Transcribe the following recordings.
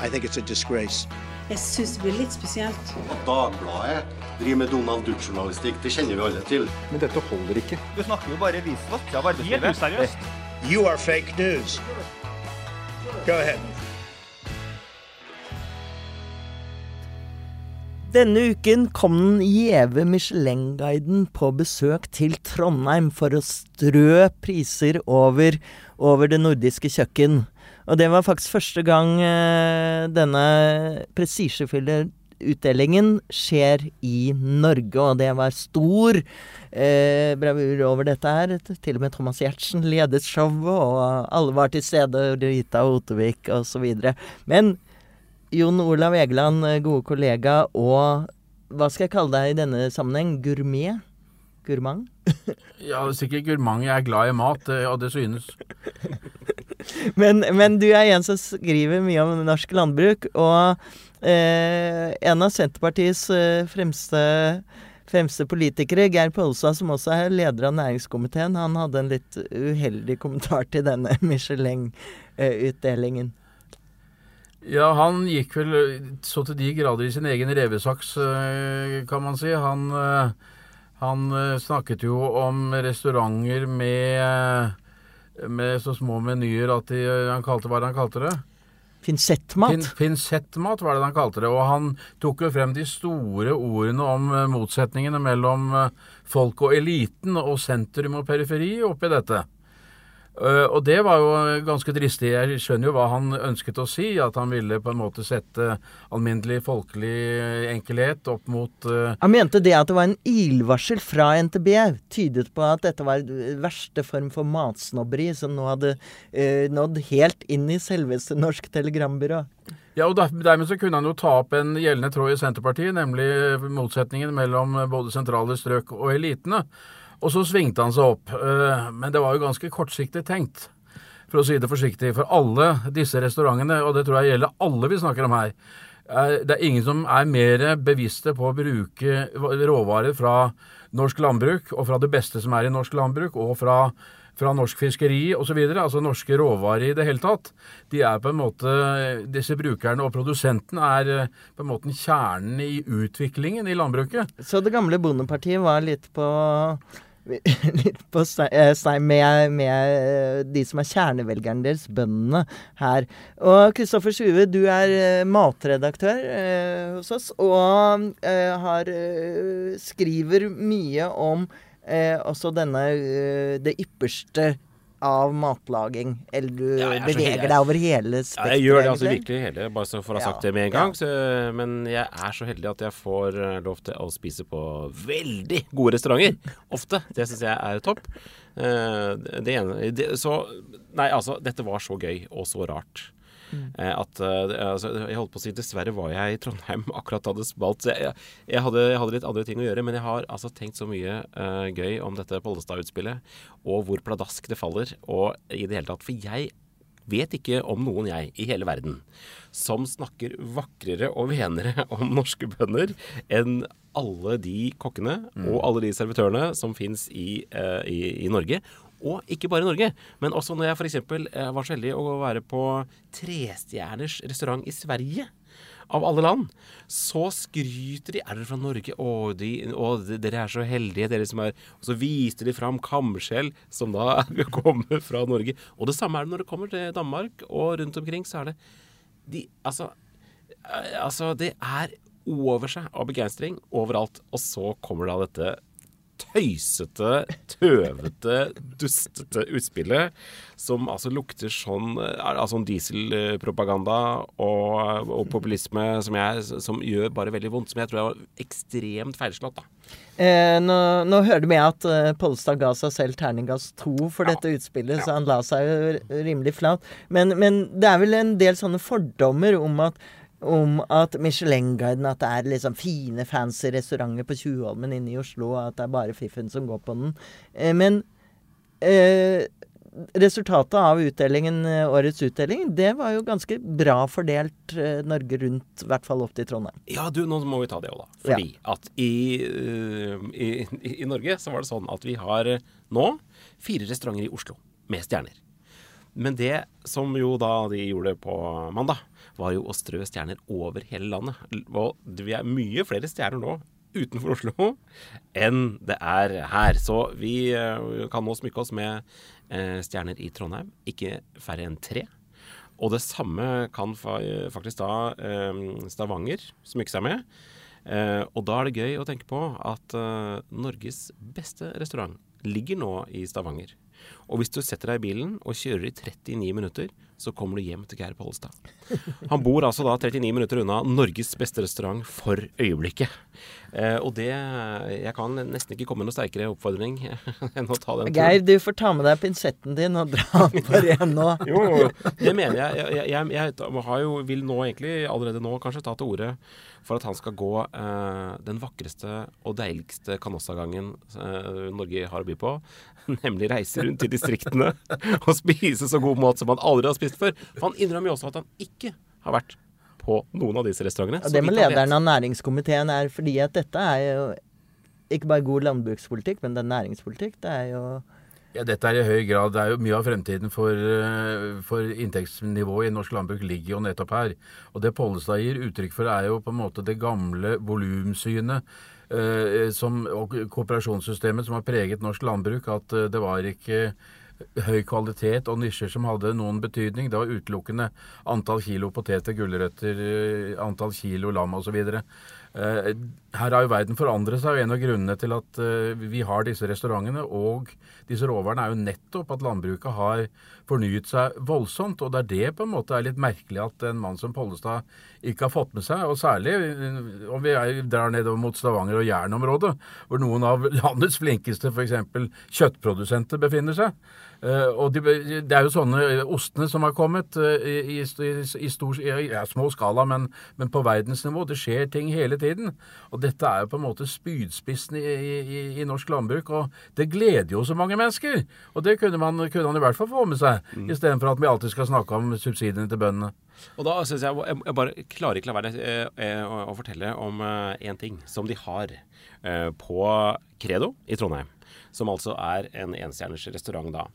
Jeg syns det blir litt spesielt. At Dagbladet driver med Donald Duck-journalistikk, det kjenner vi alle til. Men dette holder ikke. Du snakker jo bare visvask av arbeidslivet. Helt useriøst. You are fake news. Go ahead. Denne uken kom den gjeve Michelin-guiden på besøk til Trondheim for å strø priser over, over det nordiske kjøkken. Og det var faktisk første gang eh, denne prestisjefylte utdelingen skjer i Norge, og det var stor eh, bravur over dette her. Til og med Thomas Giertsen ledet showet, og alle var til stede, Rita Otevik osv. Men Jon Olav Egeland, eh, gode kollega, og hva skal jeg kalle deg i denne sammenheng? Gourmet? Gourmand? ja, sikkert gourmand. Jeg er glad i mat, eh, og det synes. men, men, du er en som skriver mye om norsk landbruk, og eh, en av Senterpartiets eh, fremste, fremste politikere, Geir Pollestad, som også er leder av næringskomiteen, han hadde en litt uheldig kommentar til denne Michelin-utdelingen. Ja, han gikk vel så til de grader i sin egen revesaks, eh, kan man si. Han, eh, han snakket jo om restauranter med med så små menyer at de, han kalte hva han kalte det? Pinsettmat? Pin, pinsettmat var det han kalte det. Og han tok jo frem de store ordene om uh, motsetningene mellom uh, folk og eliten og sentrum og periferi oppi dette. Uh, og det var jo ganske dristig. Jeg skjønner jo hva han ønsket å si. At han ville på en måte sette alminnelig folkelig enkelhet opp mot uh, Han mente det at det var en ilvarsel fra NTB, tydet på at dette var verste form for matsnobberi som nå hadde uh, nådd helt inn i selveste Norsk Telegrambyrå. Ja, og Dermed så kunne han jo ta opp en gjeldende tråd i Senterpartiet, nemlig motsetningen mellom både sentrale strøk og elitene. Og så svingte han seg opp. Eh, men det var jo ganske kortsiktig tenkt, for å si det forsiktig. For alle disse restaurantene, og det tror jeg gjelder alle vi snakker om her, det er ingen som er mer bevisste på å bruke råvarer fra norsk landbruk, og fra det beste som er i norsk landbruk, og fra, fra norsk fiskeri osv., altså norske råvarer i det hele tatt. De er på en måte, Disse brukerne og produsenten er på en måte kjernen i utviklingen i landbruket. Så det gamle Bondepartiet var litt på litt på stein med, med, de som er kjernevelgerne deres, bøndene her. Og Kristoffer Sjuve, du er matredaktør eh, hos oss, og eh, har, skriver mye om eh, også denne det ypperste av matlaging? Eller du ja, beveger deg over hele spekteret? Ja, jeg gjør det altså virkelig hele, bare så for å ha sagt det med en gang. Så, men jeg er så heldig at jeg får lov til å spise på veldig gode restauranter. Ofte. Det syns jeg er topp. Det ene det, Så Nei, altså, dette var så gøy og så rart. Mm. At, altså, jeg holdt på å si Dessverre var jeg i Trondheim akkurat da det smalt. Jeg, jeg, hadde, jeg, hadde, litt andre ting å gjøre, men jeg har altså tenkt så mye uh, gøy om dette Pollestad-utspillet, og hvor pladask det faller, og i det hele tatt. For jeg vet ikke om noen, jeg, i hele verden, som snakker vakrere og venere om norske bønder enn alle de kokkene mm. og alle de servitørene som fins i, uh, i, i Norge. Og ikke bare i Norge, men også når jeg f.eks. Eh, var så heldig å være på trestjerners restaurant i Sverige. Av alle land. Så skryter de Er dere fra Norge? Å, de, å, dere er så heldige, dere som er Og så viste de fram kamskjell, som da kommer fra Norge. Og det samme er det når det kommer til Danmark, og rundt omkring så er det de Altså, eh, altså det er over seg av begeistring overalt. Og så kommer da dette tøysete, tøvete, dustete utspillet som altså lukter sånn altså dieselpropaganda og, og, populisme som, jeg, som, gjør bare veldig vondt. Som jeg tror er ekstremt feilslått. da. Eh, nå, nå, du med at uh, Pollestad ga seg selv terningkast to for ja. dette utspillet, ja. så han la seg jo rimelig flat. Men, men det er vel en del sånne fordommer om at om at Michelin-guiden At det er liksom fine, fancy restauranter på Tjuvholmen inne i Oslo, og at det er bare fiffen som går på den. Eh, men eh, resultatet av utdelingen, eh, årets utdeling, det var jo ganske bra fordelt eh, Norge rundt, i hvert fall opp til Trondheim. Ja, du, nå må vi ta det òg, da. Fordi ja. at i, i, i, Norge så var det sånn at vi har nå fire restauranter i Oslo med stjerner. men det som jo da de gjorde på mandag, var jo å strø stjerner over hele landet. Og vi er mye flere stjerner nå utenfor Oslo enn det er her. Så vi eh, kan nå smykke oss med eh, stjerner i Trondheim, ikke færre enn tre. Og det samme kan faktisk da eh, Stavanger smykke seg med. og da er det gøy å tenke på at Norges beste restaurant ligger nå i Stavanger. Og hvis du setter deg i bilen og kjører i 39 minutter, så kommer du hjem til Geir Pollestad. Han bor altså da 39 minutter unna Norges beste restaurant for øyeblikket. Eh, og det Jeg kan nesten ikke komme med noe sterkere oppfordring enn å ta den turen. Geir, du får ta med deg pinsetten din og dra på det nå. jo, jo, det mener jeg. Jeg, jeg, jeg, jeg jo, vil nå egentlig allerede nå kanskje ta til orde for at han skal gå eh, den vakreste og deiligste Canossa-gangen eh, Norge har å by på. Nemlig reise rundt i distriktene og spise så god mat som han aldri har spist før. For han innrømmer jo også at han ikke har vært på noen av disse restaurantene. Ja, det med lederen av næringskomiteen er fordi at dette er jo ikke bare god landbrukspolitikk, men det er næringspolitikk. Det er jo ja, Dette er i høy grad det er jo Mye av fremtiden for, eh, for inntektsnivået i norsk landbruk ligger jo nettopp her. Og det Pollestad gir uttrykk for, er jo på en måte det gamle volumsynet eh, og kooperasjonssystemet som har preget norsk landbruk. At eh, det var ikke høy kvalitet og nisjer som hadde noen betydning. Det var utelukkende antall kilo poteter, gulrøtter, antall kilo lam osv. Eh, her har jo verden forandret seg, og en av grunnene til at eh, vi har disse restaurantene og disse råvarene, er jo nettopp at landbruket har fornyet seg voldsomt. Og det er det på en måte er litt merkelig at en mann som Pollestad ikke har fått med seg. Og særlig om vi drar nedover mot Stavanger og Jæren-området, hvor noen av landets flinkeste f.eks. kjøttprodusenter befinner seg. Uh, og de, det er jo sånne ostene som har kommet uh, i, i, i, stor, ja, små skala, men, men, på verdensnivå. Det skjer ting hele tiden. Og dette er jo på en måte spydspissen i, i norsk landbruk. Og det gleder jo så mange mennesker. Og det kunne man, kunne man i hvert fall få med seg, mm. istedenfor at vi alltid skal snakke om subsidiene til bøndene. Og da synes jeg, jeg bare klarer ikke la være eh, å, å fortelle om én ting som de har på Credo i Trondheim. Som altså er en enstjerners restaurant da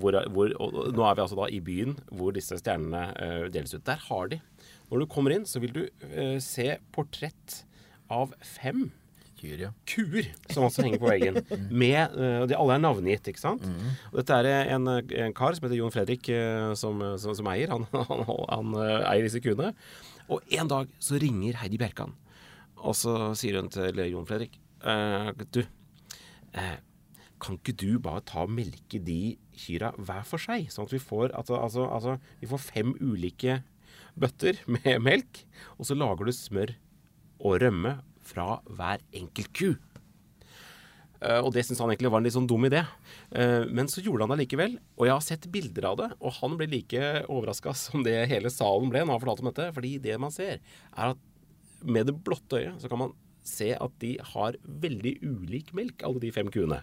hvor, hvor, nå er vi altså da i byen hvor disse stjernene uh, deles ut. Der har de. Når du kommer inn, så vil du uh, se portrett av fem Kyr, ja. kuer som altså henger på veggen. Med, uh, de alle er navngitt, ikke sant. Mm. Og dette er en, en, kar som heter Jon Fredrik, som, som, som, eier. Han, han, han eier disse kuene. Og en dag så ringer Heidi Bjerkan, og så sier hun til Jon Fredrik Du, kan ikke du bare ta og melke de kyra hver for seg? Sånn at vi får, altså, altså, altså, vi får fem ulike bøtter med melk, og så lager du smør og rømme fra hver enkelt ku. Uh, og det syntes han egentlig var en litt sånn dum idé. Uh, men så gjorde han det likevel. Og jeg har sett bilder av det, og han ble like overraska som det hele salen ble når han fortalte om dette. Fordi det man ser, er at med det blotte øyet så kan man se at de har veldig ulik melk, alle de fem kuene.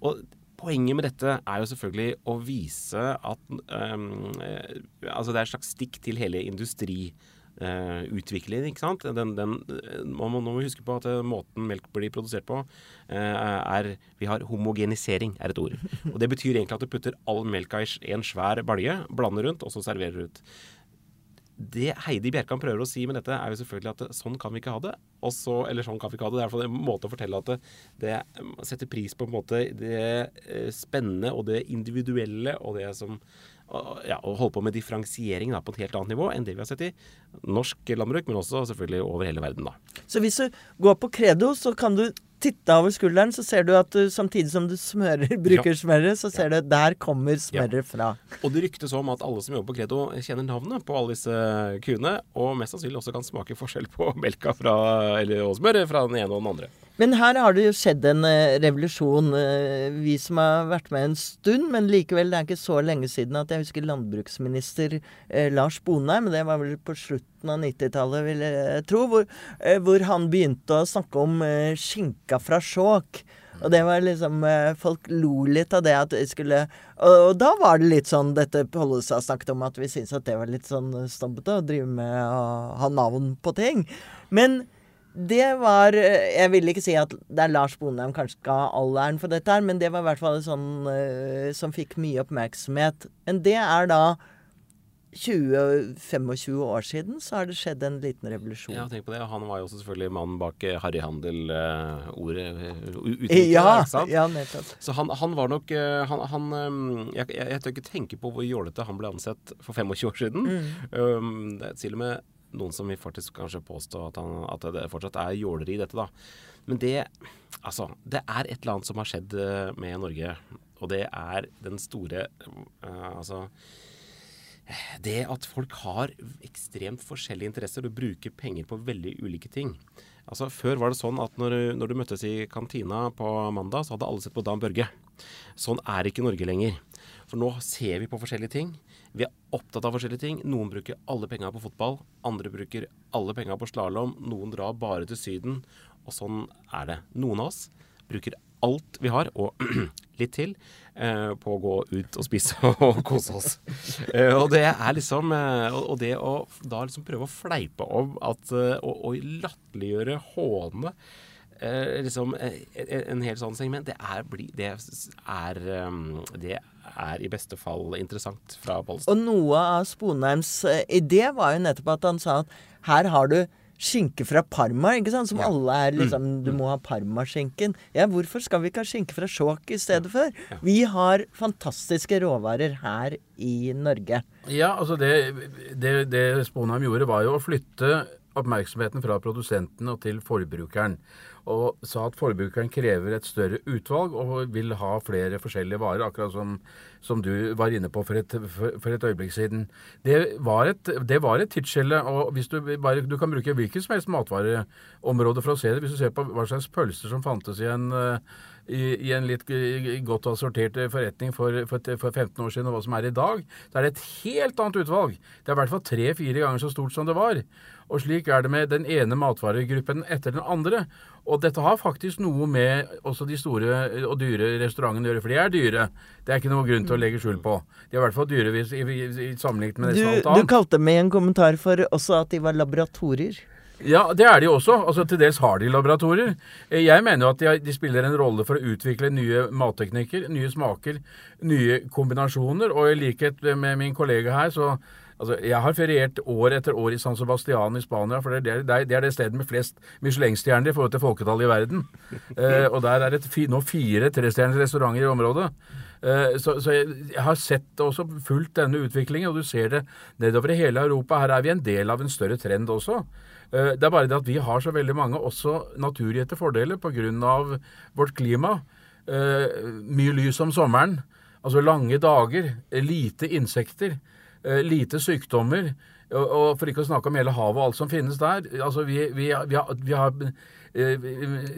Og Poenget med dette er jo selvfølgelig å vise at um, Altså det er et slags stikk til hele industriutviklingen, uh, ikke sant. Den, den, man må, må huske på at uh, måten melk blir produsert på, uh, er Vi har homogenisering, er et ord. Og det betyr egentlig at du putter all melka i en svær balje, blander rundt, og så serverer ut det Heidi Bjerkan prøver å si med dette, er jo selvfølgelig at sånn kan vi ikke ha det. Også, eller sånn kan vi ikke ha det. Det er i hvert fall en måte å fortelle at det, det setter pris på en måte det eh, spennende og det individuelle og det som ja, å holde på med differensiering da, på et helt annet nivå enn det vi har sett i norsk landbruk, men også selvfølgelig over hele verden. da. Så hvis du går på Credo, så kan du titte over skulderen, så ser du at du, samtidig som du smører, bruker ja. smøret, så ser ja. du der kommer smøret ja. fra. Og det ryktes om at alle som jobber på Credo, kjenner navnet på alle disse kuene, og mest sannsynlig også kan smake forskjell på melka fra, eller, og smøret fra den ene og den andre. Men her har det jo skjedd en uh, revolusjon. Uh, vi som har vært med en stund, men likevel, det er ikke så lenge siden at jeg husker landbruksminister uh, Lars Bonheim, det var vel på slutten av 90-tallet, vil jeg tro, hvor, hvor, han begynte å snakke om skinka fra Skjåk. Og det var liksom Folk lo litt av det at vi skulle Og, og da var det litt sånn dette Pollestad snakket om, at vi syntes at det var litt sånn stompete å drive med å ha navn på ting. Men det var eh, Jeg vil ikke si at det er Lars Bonheim kanskje skal ha all æren for dette her, men det var i hvert fall sånn uh, som fikk mye oppmerksomhet. Men det er da 20-25 år siden så har det skjedd en liten revolusjon. Ja, tenk på det. Han var jo også selvfølgelig mannen bak eh, harryhandel-ordet. Ja, ja, nettopp. Så han, han, var nok Han, han um, Jeg, jeg, jeg tør ikke tenke på hvor jålete han ble ansett for 25 år siden. Mm. Um, det er til og med noen som vil faktisk kanskje påstå at, han, at det fortsatt er jåleri dette, da. Men det Altså, det er et eller annet som har skjedd med Norge, og det er den store uh, Altså det at folk har ekstremt forskjellige interesser og bruker penger på veldig ulike ting. Altså Før var det sånn at når, når, du møttes i kantina på mandag, så hadde alle sett på Dan Børge. Sånn er ikke Norge lenger. For nå ser vi på forskjellige ting. Vi er opptatt av forskjellige ting. Noen bruker alle penga på fotball. Andre bruker alle penga på slalåm. Noen drar bare til Syden. Og sånn er det. Noen av oss bruker alt vi har, og litt til, eh, på å gå ut og spise og kose oss. Eh, og det er liksom eh, Og det å da liksom prøve å fleipe om at Og, og latterliggjøre, håne liksom en hel sånn segment, det er, det er, det er i beste fall interessant fra Pollestad. Og noe av Sponheims idé var jo nettopp at han sa at her har du skinke fra Parma, ikke sant? som ja. alle er mm. liksom Du må ha parmaskinken. Ja, hvorfor skal vi ikke ha skinke fra Skjåk i stedet for? Ja. Vi har fantastiske råvarer her i Norge. Ja, altså det, det, det Sponheim gjorde, var jo å flytte oppmerksomheten fra produsenten og til forbrukeren og sa at forbrukeren krever et større utvalg og vil ha flere forskjellige varer, akkurat som, som du var inne på for et, for, for et øyeblikk siden. Det var et, det et tidsskille. og Du du kan bruke hvilket som helst matvareområde for å se det. Hvis du ser på hva slags pølser som fantes i en i, i, en litt godt assortert forretning for, for, for, 15 år siden, og hva som er i dag, så er det et helt annet utvalg. Det er i hvert fall tre-fire ganger så stort som det var. Og slik er det med den ene matvaregruppen etter den andre. Og dette har faktisk noe med også de store og dyre restaurantene å gjøre, for de er dyre. Det er ikke noe grunn til å legge skjul på. De er i hvert fall dyre hvis, i, i, sammenlignet med nesten alt annet. Du kalte med en kommentar for også at de var laboratorier. Ja, det er de også. Altså, Til dels har de laboratorier. Jeg mener jo at de, de, spiller en rolle for å utvikle nye matteknikker, nye smaker, nye kombinasjoner. Og i likhet med min kollega her, så Altså, jeg har feriert år etter år i San Sebastian i Spania, for det er det, det, er det stedet med flest Michelin-stjerner i forhold til folketallet i verden. Eh, og der er det nå fire trestjerners restauranter i området. Eh, så, så jeg, jeg, har sett og også fulgt denne utviklingen, og du ser det nedover i hele Europa. Her er vi en del av en større trend også. Eh, det er bare det at vi har så veldig mange også naturgitte fordeler pga. vårt klima. Eh, mye lys om sommeren. Altså lange dager, lite insekter. Eh, lite sykdommer. Og, for ikke å snakke om hele havet og alt som finnes der. Altså, vi, vi, vi har, vi har eh,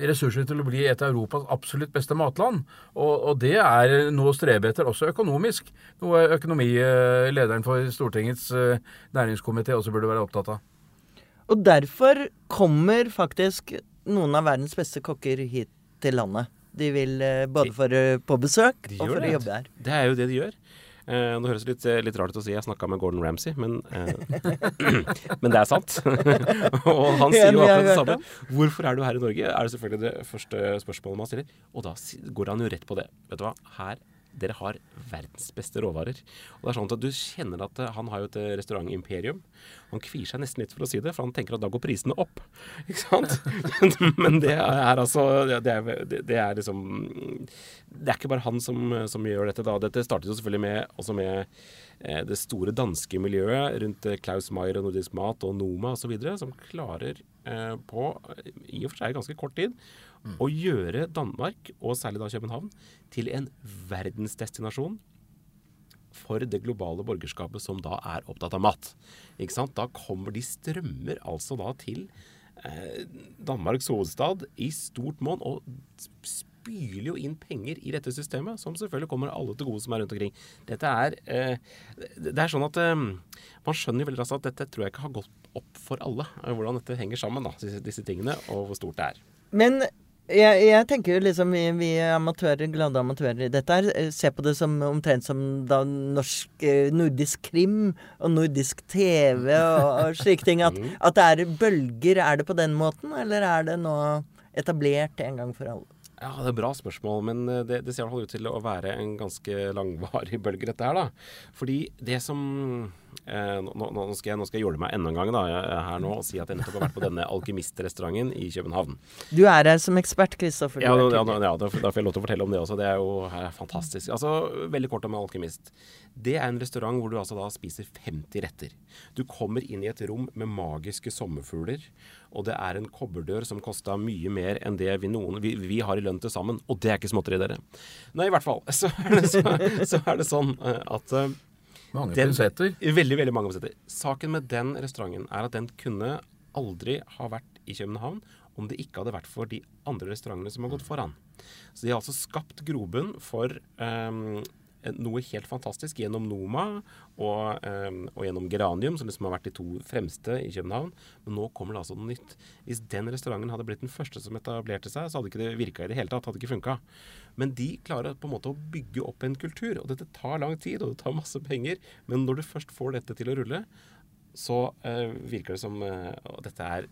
ressurser til å bli et av Europas absolutt beste matland. Og, og, det er noe å strebe etter, også økonomisk. Noe økonomilederen for Stortingets eh, næringskomité også burde være opptatt av. Og derfor kommer faktisk noen av verdens beste kokker hit til landet. De vil både for på besøk og for å jobbe her. Det er jo det de gjør. Eh, det høres litt, litt, rart ut å si jeg snakka med Gordon Ramsay, men, eh, men det er sant. og han sier jo akkurat det samme. Hvorfor er du her i Norge? Er det selvfølgelig det første spørsmålet man stiller. Og da går han jo rett på det. Vet du hva, her dere har verdens beste råvarer. Og det er sånn at Du kjenner at eh, han har jo et eh, restaurantimperium. Han kvier seg nesten litt for å si det, for han tenker at da går prisene opp. Ikke sant? Men det er altså det er, det er, liksom Det er ikke bare han som, som gjør dette. da. Dette startet jo selvfølgelig med, også med eh, det store danske miljøet rundt Klaus Maier og Nordisk Mat og Noma osv., som klarer på i og for seg ganske kort tid å gjøre Danmark, og særlig da København, til en verdensdestinasjon for det globale borgerskapet som da er opptatt av mat. Ikke sant? Da kommer de strømmer altså da til eh, Danmarks hovedstad i stort monn og spyler jo inn penger i dette systemet, som selvfølgelig kommer alle til gode som er rundt omkring. Dette er eh, Det er sånn at eh, man skjønner jo veldig raskt at dette tror jeg ikke har gått opp for alle, hvordan dette henger sammen, da, disse, disse tingene, og hvor stort det er. Men Jeg, jeg tenker jo liksom vi, vi amatører, glade amatører i dette her, eh, ser på det som omtrent som da norsk eh, nordisk krim og nordisk TV og, og slike ting. At, at det er bølger. Er det på den måten, eller er det nå etablert en gang for alle? Ja, det er et bra spørsmål, men eh, det, det ser i hvert fall ut til å være en ganske langvarig bølge, dette her, da. Fordi det som nå, nå, skal jeg, nå skal jeg jåle meg enda en gang da, er her nå og si at jeg nettopp har vært på denne alkymistrestauranten i København. Du er her som ekspert, Kristoffer. Ja, ja, ja, da får jeg lov til å fortelle om det også. Det er jo er fantastisk. Altså, Veldig kort om Alkymist. Det er en restaurant hvor du altså da spiser 50 retter. Du kommer inn i et rom med magiske sommerfugler, og det er en kobberdør som kosta mye mer enn det vi, noen, vi, vi har i lønn til sammen. Og det er ikke småtteri, dere. Nei, i hvert fall. Så er det, så, så er det sånn eh, at uh, Mange den- pinsetter. Veldig, veldig mange pinsetter. Saken med den restauranten er at den kunne aldri ha vært i København om det ikke hadde vært for de andre restaurantene som har gått foran. Så de har altså skapt grobunn for ehm, noe helt fantastisk gjennom Noma og, ehm, og gjennom Geranium, som liksom har vært de to fremste i København. Men nå kommer det altså noe nytt. Hvis den restauranten hadde blitt den første som etablerte seg, så hadde ikke det virka i det hele tatt. Hadde ikke funka. Men de klarer på en måte å bygge opp en kultur. Og dette tar lang tid, og det tar masse penger. Men når du først får dette til å rulle, så eh, virker det som eh, at dette er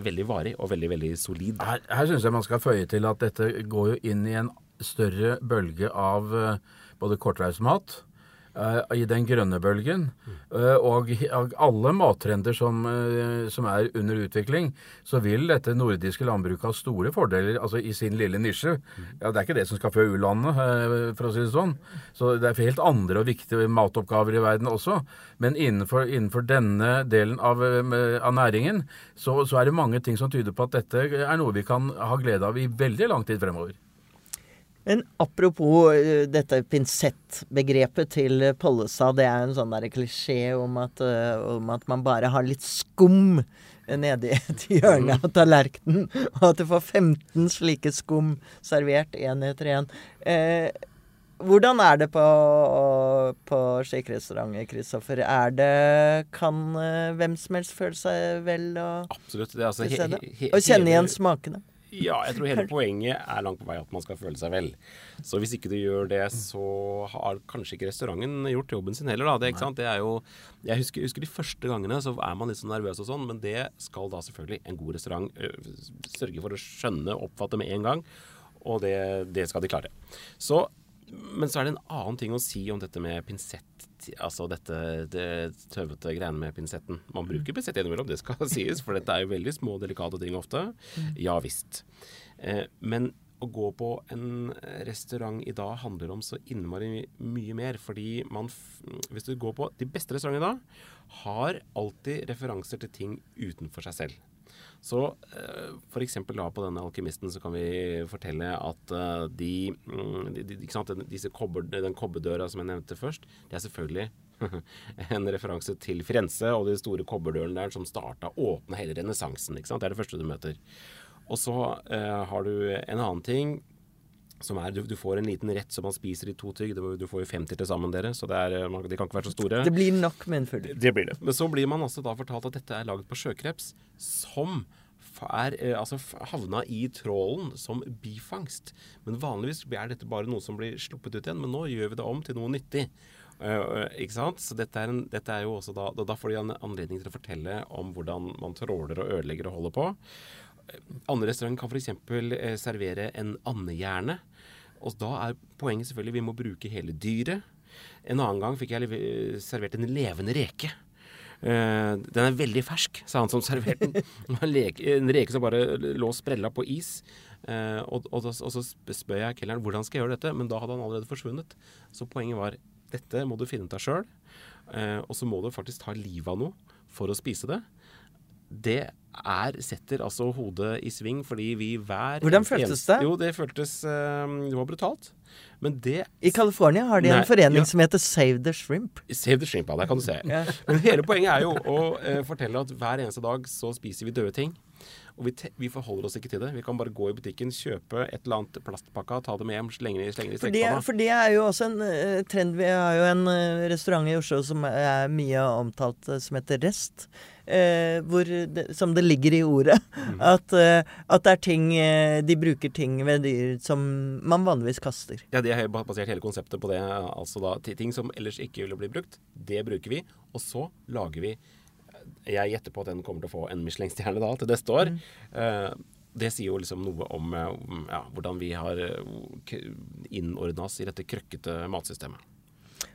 veldig varig og veldig, veldig solid. Her, her syns jeg man skal føye til at dette går jo inn i en større bølge av eh, både kortreismat mat i den grønne bølgen, eh, og alle mattrender som, eh, som er under utvikling, så vil dette nordiske landbruket ha store fordeler altså i sin lille nisje. Ja, Det er ikke det som skal fø u-landet, eh, for å si det sånn. Så det er helt andre og viktige matoppgaver i verden også. Men innenfor, innenfor denne delen av, eh, av næringen så, så er det mange ting som tyder på at dette er noe vi kan ha glede av i veldig lang tid fremover. Men apropos eh, dette pinsettbegrepet til Pollestad, det er en sånn der klisjé om at, eh, om at man bare har litt skum nedi et hjørne av tallerkenen, og at du får 15 slike skum servert én etter én. Eh, hvordan er det på, på slik Kristoffer? Er det Kan eh, hvem som helst føle seg vel og, Absolutt. Det er altså he- he- he- og kjenne igjen smakene? Ja, jeg tror hele poenget er langt på vei at man skal føle seg vel. Så hvis ikke du gjør det, så har kanskje ikke restauranten gjort jobben sin heller, da. Det, ikke sant? det er jo Jeg husker, husker de første gangene, så er man litt sånn nervøs og sånn, men det skal da selvfølgelig en god restaurant sørge for å skjønne og oppfatte med en gang. Og det, det skal de klare. Så men så er det en annen ting å si om dette med pinsett. Altså dette det tøvete greiene med pinsetten. Man bruker pinsett innimellom, det skal sies, for dette er jo veldig små, delikate ting ofte. Ja visst. Eh, men å gå på en restaurant i dag handler om så innmari mye mer. Fordi man Hvis du går på de beste restaurantene i dag, har alltid referanser til ting utenfor seg selv. Så eh, f.eks. på denne alkymisten så kan vi fortelle at eh, de, mm, de, de disse kobber, den kobberdøra som jeg nevnte først, det er selvfølgelig en referanse til Firenze og de store kobberdørene der som starta åpne hele renessansen. Det er det første du møter. Og så eh, har du en annen ting som er du, du får en liten rett som man spiser i to tygg. Du får jo 50 til sammen, dere, så det er, eh, de kan ikke være så store. Det blir nok med en full. Det blir det. Men så blir man altså da fortalt at dette er laget på sjøkreps, som er eh, altså havna i trålen som bifangst. Men vanligvis er dette bare noe som blir sluppet ut igjen, men nå gjør vi det om til noe nyttig. Uh, ikke sant? Så dette er, en, dette er jo også da, da Da får de en anledning til å fortelle om hvordan man tråler og ødelegger og holder på. Andre restauranter kan f.eks. Eh, servere en andehjerne. Og da er poenget selvfølgelig vi må bruke hele dyret. En annen gang fikk jeg servert en levende reke. Uh, den er veldig fersk, sa han som serverte den. En reke som bare lå sprella på is. Uh, og, og, og så spør jeg kelneren hvordan skal jeg gjøre dette, men da hadde han allerede forsvunnet. Så poenget var dette må du finne ut av sjøl, og så må du faktisk ta livet av noe for å spise det. Det er, setter altså hodet i sving, fordi vi hver Hvordan føltes det? Jo, det føltes eh, Det var brutalt. Men det I California har de en forening ja. som heter Save the Shrimp. Save the shrimp, ja, der kan du se. Ja. Men hele poenget er jo å eh, fortelle at hver eneste dag så spiser vi døde ting. Og vi, vi, forholder oss ikke til det. Vi kan bare gå i butikken, kjøpe et eller annet plastpakka, ta det med hjem, slenge det i stekepanna. For det er jo også en uh, trend. Vi har jo en uh, restaurant i Oslo som er mye omtalt, uh, som heter Rest. Hvor det, som det ligger i ordet. Mm. At, at, det er ting De bruker ting ved dyr som man vanligvis kaster. Ja, de har basert hele konseptet på det. Altså da ting som ellers ikke ville bli brukt. Det bruker vi. Og så lager vi jeg gjetter på at den kommer til å få en Michelin-stjerne da, til neste år. Mm. Eh, det sier jo liksom noe om ja, hvordan vi har innordna oss i dette krøkkete matsystemet.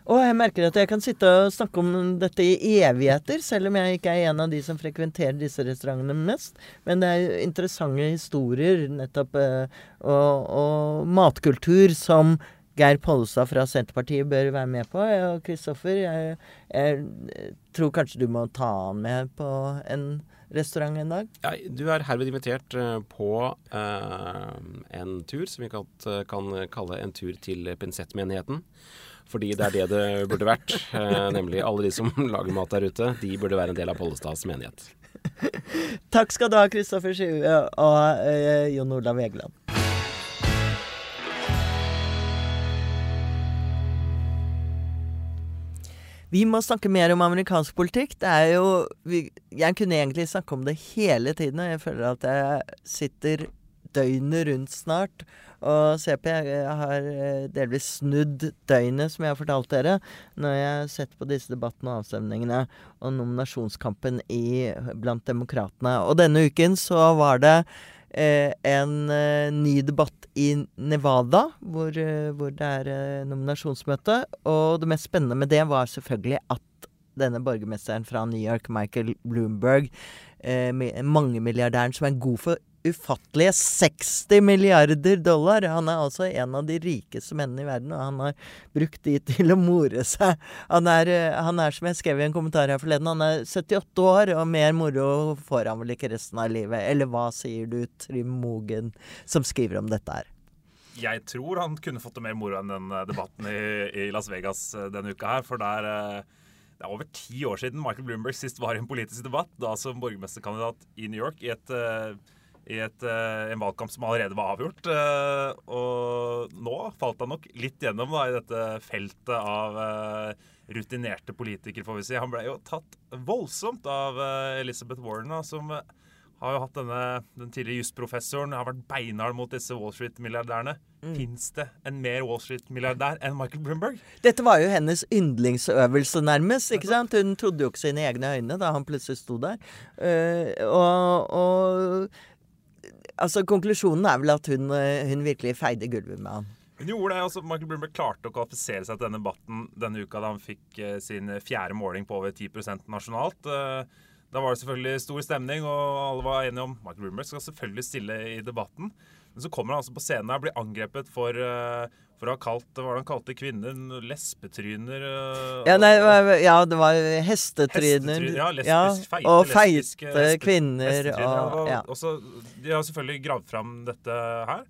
Og jeg merker at jeg kan sitte og snakke om dette i evigheter, selv om jeg ikke er en av de som frekventerer disse restaurantene mest. Men det er interessante historier, nettopp, og, og matkultur som Geir Pollestad fra Senterpartiet bør være med på. Og Kristoffer, jeg, jeg, tror kanskje du må ta han med på en restaurant en dag? Ja, du er herved invitert eh, på uh, en tur som vi kan, kan, kalle en tur til Pinsettmenigheten. Fordi det er det det burde vært. Uh, nemlig alle de som lager mat der ute, de burde være en del av Pollestads menighet. Takk skal du ha, Kristoffer Sjue og uh, Jon Olav Egeland. Vi må snakke mer om amerikansk politikk. Det er jo vi, Jeg kunne egentlig snakke om det hele tiden, og jeg føler at jeg sitter døgnet rundt snart og ser på. Jeg har eh, delvis snudd døgnet, som jeg har fortalt dere, når jeg har sett på disse debattene og avstemningene og nominasjonskampen i, blant demokratene. Og denne uken så var det en eh, ny debatt i Nevada, hvor, eh, hvor det er eh, nominasjonsmøte. Og det mest spennende med det var selvfølgelig at denne borgermesteren fra New York, Michael Bloomberg, eh, mangemilliardæren som er god for ufattelige 60 milliarder dollar. Han er altså en av de rikeste mennene i verden, og han har brukt de til å more seg. Han er, eh, han er som jeg skrev i en kommentar her forleden, han er 78 år, og mer moro får han vel ikke resten av livet. Eller hva sier du, Trym Mogen, som skriver om dette her? Jeg tror han kunne fått det mer moro enn den eh, debatten i, i Las Vegas eh, denne uka her, for der det er over ti år siden Michael Bloomberg sist var i en politisk debatt, da som borgermesterkandidat i New York, i et i et, uh, en valgkamp som allerede var avgjort. Uh, og nå falt han nok litt gjennom da, i dette feltet av uh, rutinerte politikere, får vi si. Han ble jo tatt voldsomt av Elizabeth Warren, da, som har jo hatt denne, den tidligere jusprofessoren har vært beinhard mot disse Wall Street-milliardærene. Mm. Fins det en mer Wall Street-milliardær enn Michael Bloomberg? Dette var jo hennes yndlingsøvelse, nærmest. ikke sant? Hun trodde jo ikke sine egne øyne da han plutselig sto der. Uh, og, og altså, konklusjonen er vel at hun, eh, hun virkelig feide gulvet med han. Hun gjorde det. altså Michael Bloomberg klarte å kvalifisere seg til denne debatten denne uka da han fikk eh, sin fjerde måling på over 10 nasjonalt. Eh, da var det selvfølgelig stor stemning, og alle var enige om Michael Bloomberg skal selvfølgelig stille i debatten. Men så kommer han altså på scenen og blir angrepet for, for han kalte, kalt hva han kalte kvinner lesbetryner. og, ja, nei, ja, det var hestetryner. Ja, lesbisk, feite, og feite kvinner. Og, ja. og så, de har selvfølgelig gravd fram dette her.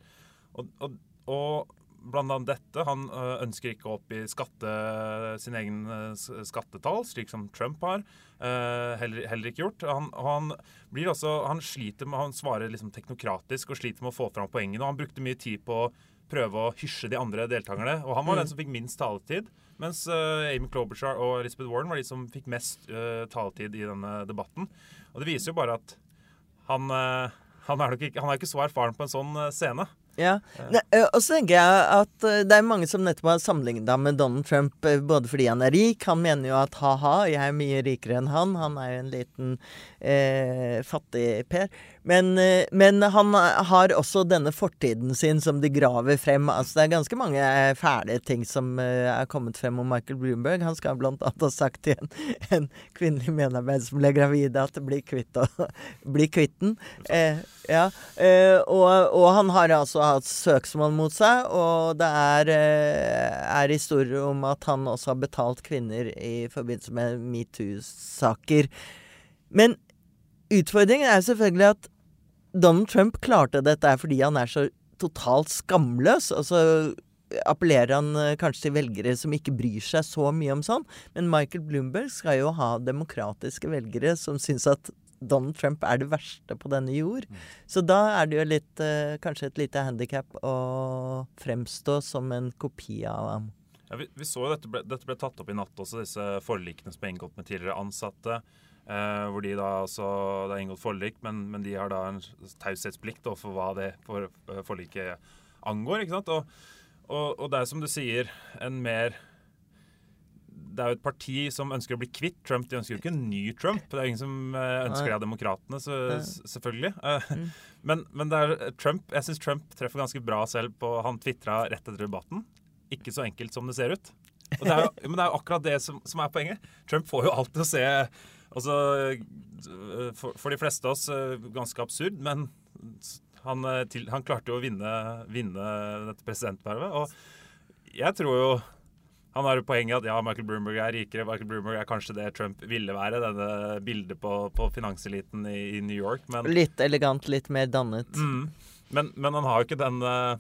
Og, og, og blant annet dette. Han øh, ønsker ikke å oppgi skatte, sin egen øh, skattetall, slik som Trump har. Øh, heller, heller, ikke gjort. Han, han, blir også, han sliter med, han svarer liksom teknokratisk og sliter med å få fram poengene. og Han brukte mye tid på å prøve å hysje de andre deltakerne. Og han var mm. den som fikk minst taletid. Mens uh, Amy Klobuchar og Elizabeth Warren var de som fikk mest uh, taletid i denne debatten. Og det viser jo bare at han, uh, han, er, ikke, han er ikke så erfaren på en sånn scene. Ja. Og så tenker jeg at det er mange som nettopp har sammenlignet med Donald Trump både fordi han er rik Han mener jo at ha-ha, jeg er mye rikere enn han. Han er jo en liten eh, fattig-Per. Men, eh, men, han har også denne fortiden sin som de graver frem. Altså, det er ganske mange fæle ting som eh, er kommet frem om Michael Bloomberg. Han skal blant annet ha sagt til en, en kvinnelig medarbeider som ble gravid, at blir kvitt, og, kvitt den. Eh, ja. eh, og, og, han har altså hatt søksmål mot seg, og det er, eh, er historier om at han også har betalt kvinner i forbindelse med metoo-saker. Men utfordringen er selvfølgelig at Donald Trump klarte dette fordi han er så totalt skamløs. og så appellerer han eh, kanskje til velgere som ikke bryr seg så mye om sånn. Men Michael Bloomberg skal jo ha demokratiske velgere som syns at Donald Trump er det verste på denne jord. Så da er det jo litt, eh, kanskje et lite handikap å fremstå som en kopi av ham. Ja, vi, vi, så jo dette ble, dette ble tatt opp i natt også, disse forlikene som ble inngått med tidligere ansatte. Eh, hvor de da altså, Det er inngått forlik, men, men de har da en taushetsplikt for hva det for, eh, forliket angår. ikke sant? Og, og, og, det er som du sier, en mer det er jo et parti som ønsker å bli kvitt Trump. De ønsker jo ikke en ny Trump. Det er ingen som eh, ønsker det av demokratene, selvfølgelig. Eh, mm. Men, men, det er Trump, jeg syns Trump treffer ganske bra selv på Han tvitra rett etter debatten. Ikke så enkelt som det ser ut. Det jo, men det er jo akkurat det som, som, er poenget. Trump får jo alltid å se altså, for, for, de fleste av oss ganske absurd, men han, til, han klarte jo å vinne, vinne dette presidentvervet. Og jeg tror jo han har jo poenget at ja, Michael Bloomberg er rikere. Michael Bloomberg er kanskje det Trump ville være. Denne bildet på, på finanseliten i, i, New York. Men, litt elegant, litt mer dannet. Mm, men, men, han har jo ikke den uh,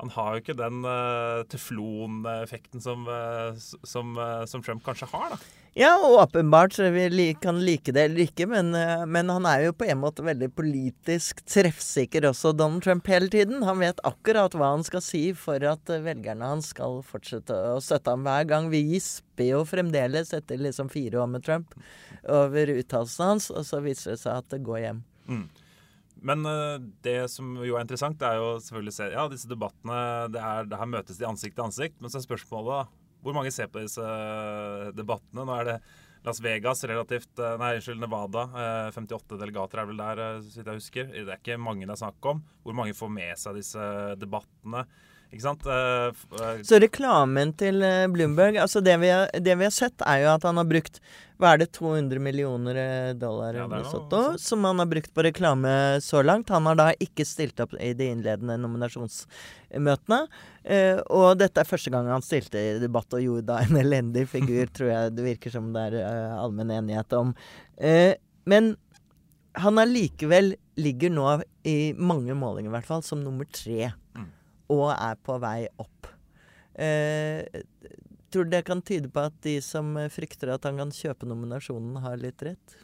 han har jo ikke den uh, tefloneffekten som, uh, som, uh, som, Trump kanskje har. da. Ja, åpenbart så vi kan like det eller ikke, men, men, han er jo på en måte veldig politisk treffsikker også, Donald Trump, hele tiden. Han vet akkurat hva han skal si for at velgerne hans skal fortsette å støtte ham hver gang. Vi gisper jo fremdeles etter liksom fire år med Trump over uttalelsene hans, og så viser det seg at det går hjem. Mm. Men uh, det som jo er interessant, er jo selvfølgelig å se Ja, disse debattene det er, det Her møtes de ansikt til ansikt. Men så er spørsmålet da, hvor mange ser på disse uh, debattene? Nå er det Las Vegas relativt uh, Nei, unnskyld, Nevada. 58 delegater er vel der, så vidt jeg husker. Det er ikke mange det er snakk om. Hvor mange får med seg disse debattene? Ikke sant? Så reklamen til Bloomberg altså det vi, har, det vi, har, sett, er jo at han har brukt hva er det, 200 millioner eh, dollar ja, Soto, som han har brukt på reklame så langt. Han har da ikke stilt opp i de innledende nominasjonsmøtene. Uh, og dette er første gang han stilte i debatt og gjorde da en elendig figur, tror jeg det virker som det er eh, allmenn enighet om. Eh, men han allikevel ligger nå i mange målinger i hvert fall som nummer tre. Mm. Og er på vei opp. Eh, Tror du det kan tyde på at de som frykter at han kan kjøpe nominasjonen, har litt rett?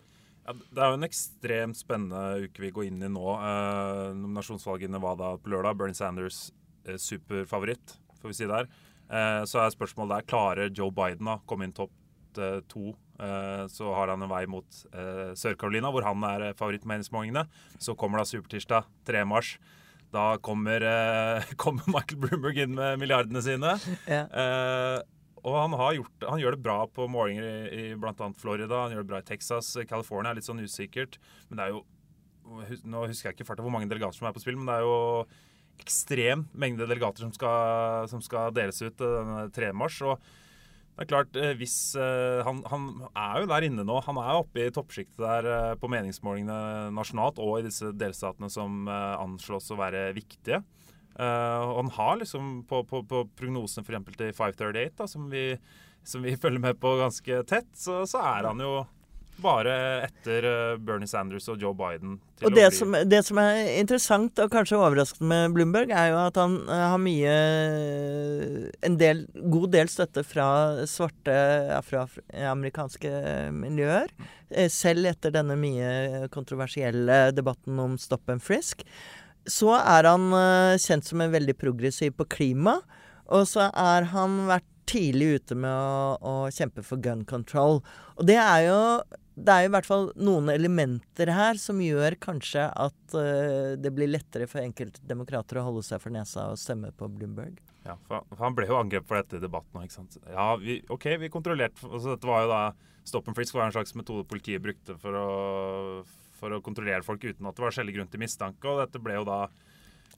Ja, det er jo en ekstremt spennende uke vi går inn i nå. Eh, nominasjonsvalget i Nevada på lørdag. Bernie Sanders eh, superfavoritt, får vi si der. Eh, så er spørsmålet der klarer Joe Biden å komme inn topp eh, to. Eh, så har han en vei mot eh, Sør-Carolina, hvor han er favorittmeningsmålingene. Så kommer da supertirsdag 3. mars. Da kommer, kommer Michael Bloomberg inn med milliardene sine. Ja. Og han, gjort, han, gjør det bra på målinger i, i bl.a. Florida, han gjør det bra i Texas. California er litt sånn usikkert. Men det er jo Nå husker jeg ikke farta hvor mange delegater som er på spill, men det er jo ekstrem mengde delegater som skal, som skal deles ut den 3. mars. og det er klart, eh, hvis uh, han, han, er jo der inne nå. Han er oppe i toppsjiktet der uh, på meningsmålingene nasjonalt og i disse delstatene som anslås å være viktige. Og han har liksom på, på, på prognosene f.eks. til 538, da, som, vi, som, vi, følger med på ganske tett, så, så er han jo bare etter uh, Bernie Sanders og Joe Biden. og det, bli... som, det, som, er interessant og kanskje overraskende med Bloomberg, er jo at han uh, har mye En del, god del støtte fra svarte afroamerikanske miljøer. Selv etter denne mye kontroversielle debatten om stop and frisk så er han kjent som en veldig progressiv på klima. Og så er han vært tidlig ute med å, å, kjempe for gun control. Og det er jo det er jo i hvert fall noen elementer her som gjør kanskje at uh, det blir lettere for enkelte demokrater å holde seg for nesa og stemme på Bloomberg. Ja, for, Han ble jo angrepet for dette i debatten. ikke sant? Ja, vi, OK, vi kontrollerte altså, Dette var jo da Stop and frisk var en slags metode politiet brukte for å for å kontrollere folk uten at det var skjellig grunn til mistanke. Og dette ble jo da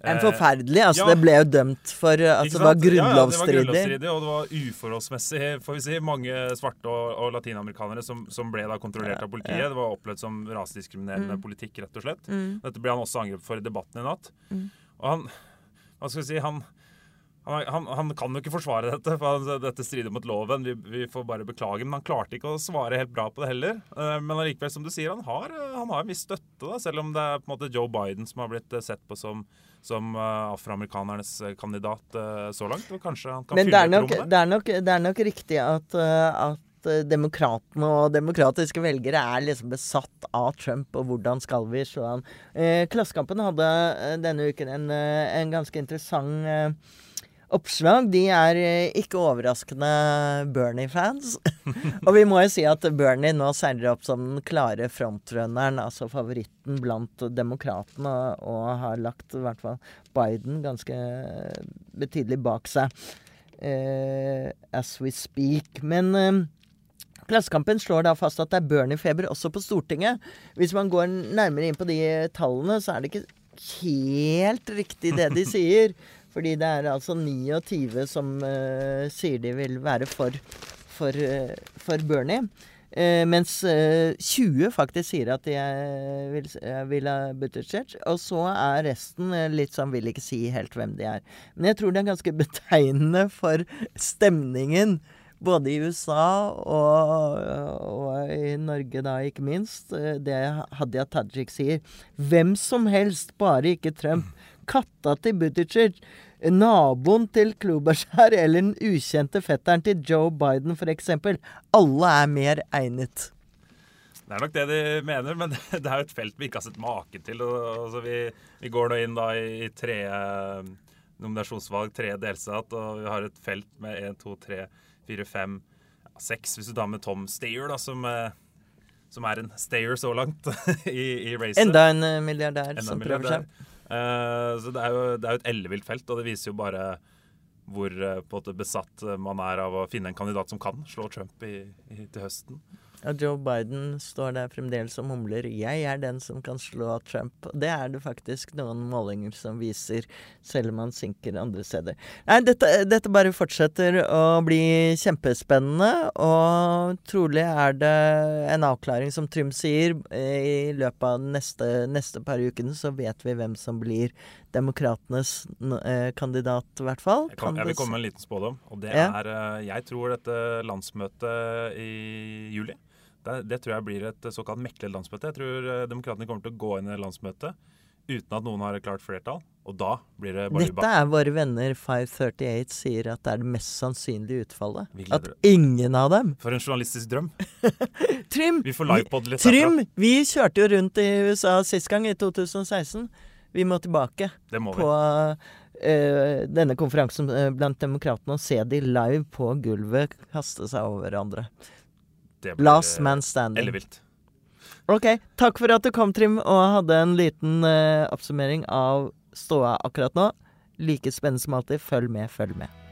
en forferdelig. altså ja. Det ble jo dømt for altså, Det var grunnlovsstridig. Ja, ja, det var grunnlovsstridig, og det var uforholdsmessig får vi si, mange svarte og, og latinamerikanere som, som, ble da kontrollert av politiet. Det var opplevd som rasediskriminerende mm. politikk, rett og slett. Mm. Dette ble han også angrepet for i debatten i natt. Mm. Og han hva skal vi si, han han, han, han, kan jo ikke forsvare dette, for dette strider mot loven. Vi, vi, får bare beklage. Men han klarte ikke å svare helt bra på det heller. Uh, men allikevel, som du sier, han har, uh, han har en viss støtte, da, selv om det er på en måte Joe Biden som har blitt sett på som, som afroamerikanernes kandidat så langt. Og kanskje han kan men fylle nok, det, er nok, det er nok riktig at, at at demokratene og demokratiske velgere er liksom besatt av Trump, og hvordan skal vi slå han? Uh, Klassekampen hadde denne uken en, en ganske interessant oppslag. De er ikke overraskende Bernie-fans. og vi må jo si at Bernie nå seiler opp som den klare frontrunneren, altså favoritten blant demokratene, og har lagt i hvert fall Biden ganske betydelig bak seg uh, as we speak. Men uh, Klassekampen slår da fast at det er Bernie-feber også på Stortinget. Hvis man går nærmere inn på de tallene, så er det ikke helt riktig det de sier. Fordi det er altså 29 som uh, sier de vil være for, for, uh, for Bernie. Uh, mens 20 faktisk sier at de vil, vil ha Buttigieg. Og så er resten litt sånn vil ikke si helt hvem de er. Men jeg tror det er ganske betegnende for stemningen. Både i USA og, og i Norge, da ikke minst. Det Hadia Tajik sier. Hvem som helst, bare ikke Trump. Katta til Buttigieg naboen til Kloberskjær eller den ukjente fetteren til Joe Biden f.eks. Alle er mer egnet. Det er nok det de mener, men det er jo et felt vi ikke har sett maken til. Altså, vi, vi, går nå inn da i tre nominasjonsvalg, tre delstat, og vi har et felt med én, to, tre, fire, fem, seks, hvis du tar med Tom Steyer, da, som, eh, som er en stayer så langt i, i racet. Enda en eh, milliardær Enda som prøver seg. Uh, så det er, jo, det er jo et ellevilt felt, og det viser jo bare hvor uh, på en måte besatt man er av å finne en kandidat som kan slå Trump i, i, til høsten. Ja, Joe Biden står der fremdeles og mumler 'jeg er den som kan slå Trump'. Det er det faktisk noen målinger som viser, selv om han synker andre steder. Nei, dette, dette bare fortsetter å bli kjempespennende, og trolig er det en avklaring, som Trym sier. I løpet av neste, neste par ukene så vet vi hvem som blir demokratenes eh, kandidat, i hvert fall. Jeg, kan, jeg, vil komme med en liten spådom. Og det ja. er eh, Jeg tror dette landsmøtet i juli det, det, tror jeg blir et såkalt meklet landsmøte. Jeg tror eh, demokratene kommer til å gå inn i landsmøtet uten at noen har et klart flertall. Og da blir det bare Dette er våre venner 538 sier at det er det mest sannsynlige utfallet. At ingen av dem For en journalistisk drøm. Trym! Vi får livepod litt Trym! Vi kjørte jo rundt i USA sist gang, i 2016. Vi må tilbake det må vi. på uh, denne konferansen uh, blant demokratene og se de live på gulvet kaste seg over hverandre. Last man standing. Ellevilt. Ok. Takk for at du kom, Trim, og hadde en liten uh, oppsummering av ståa akkurat nå. Like spennende som alltid. Følg med, følg med.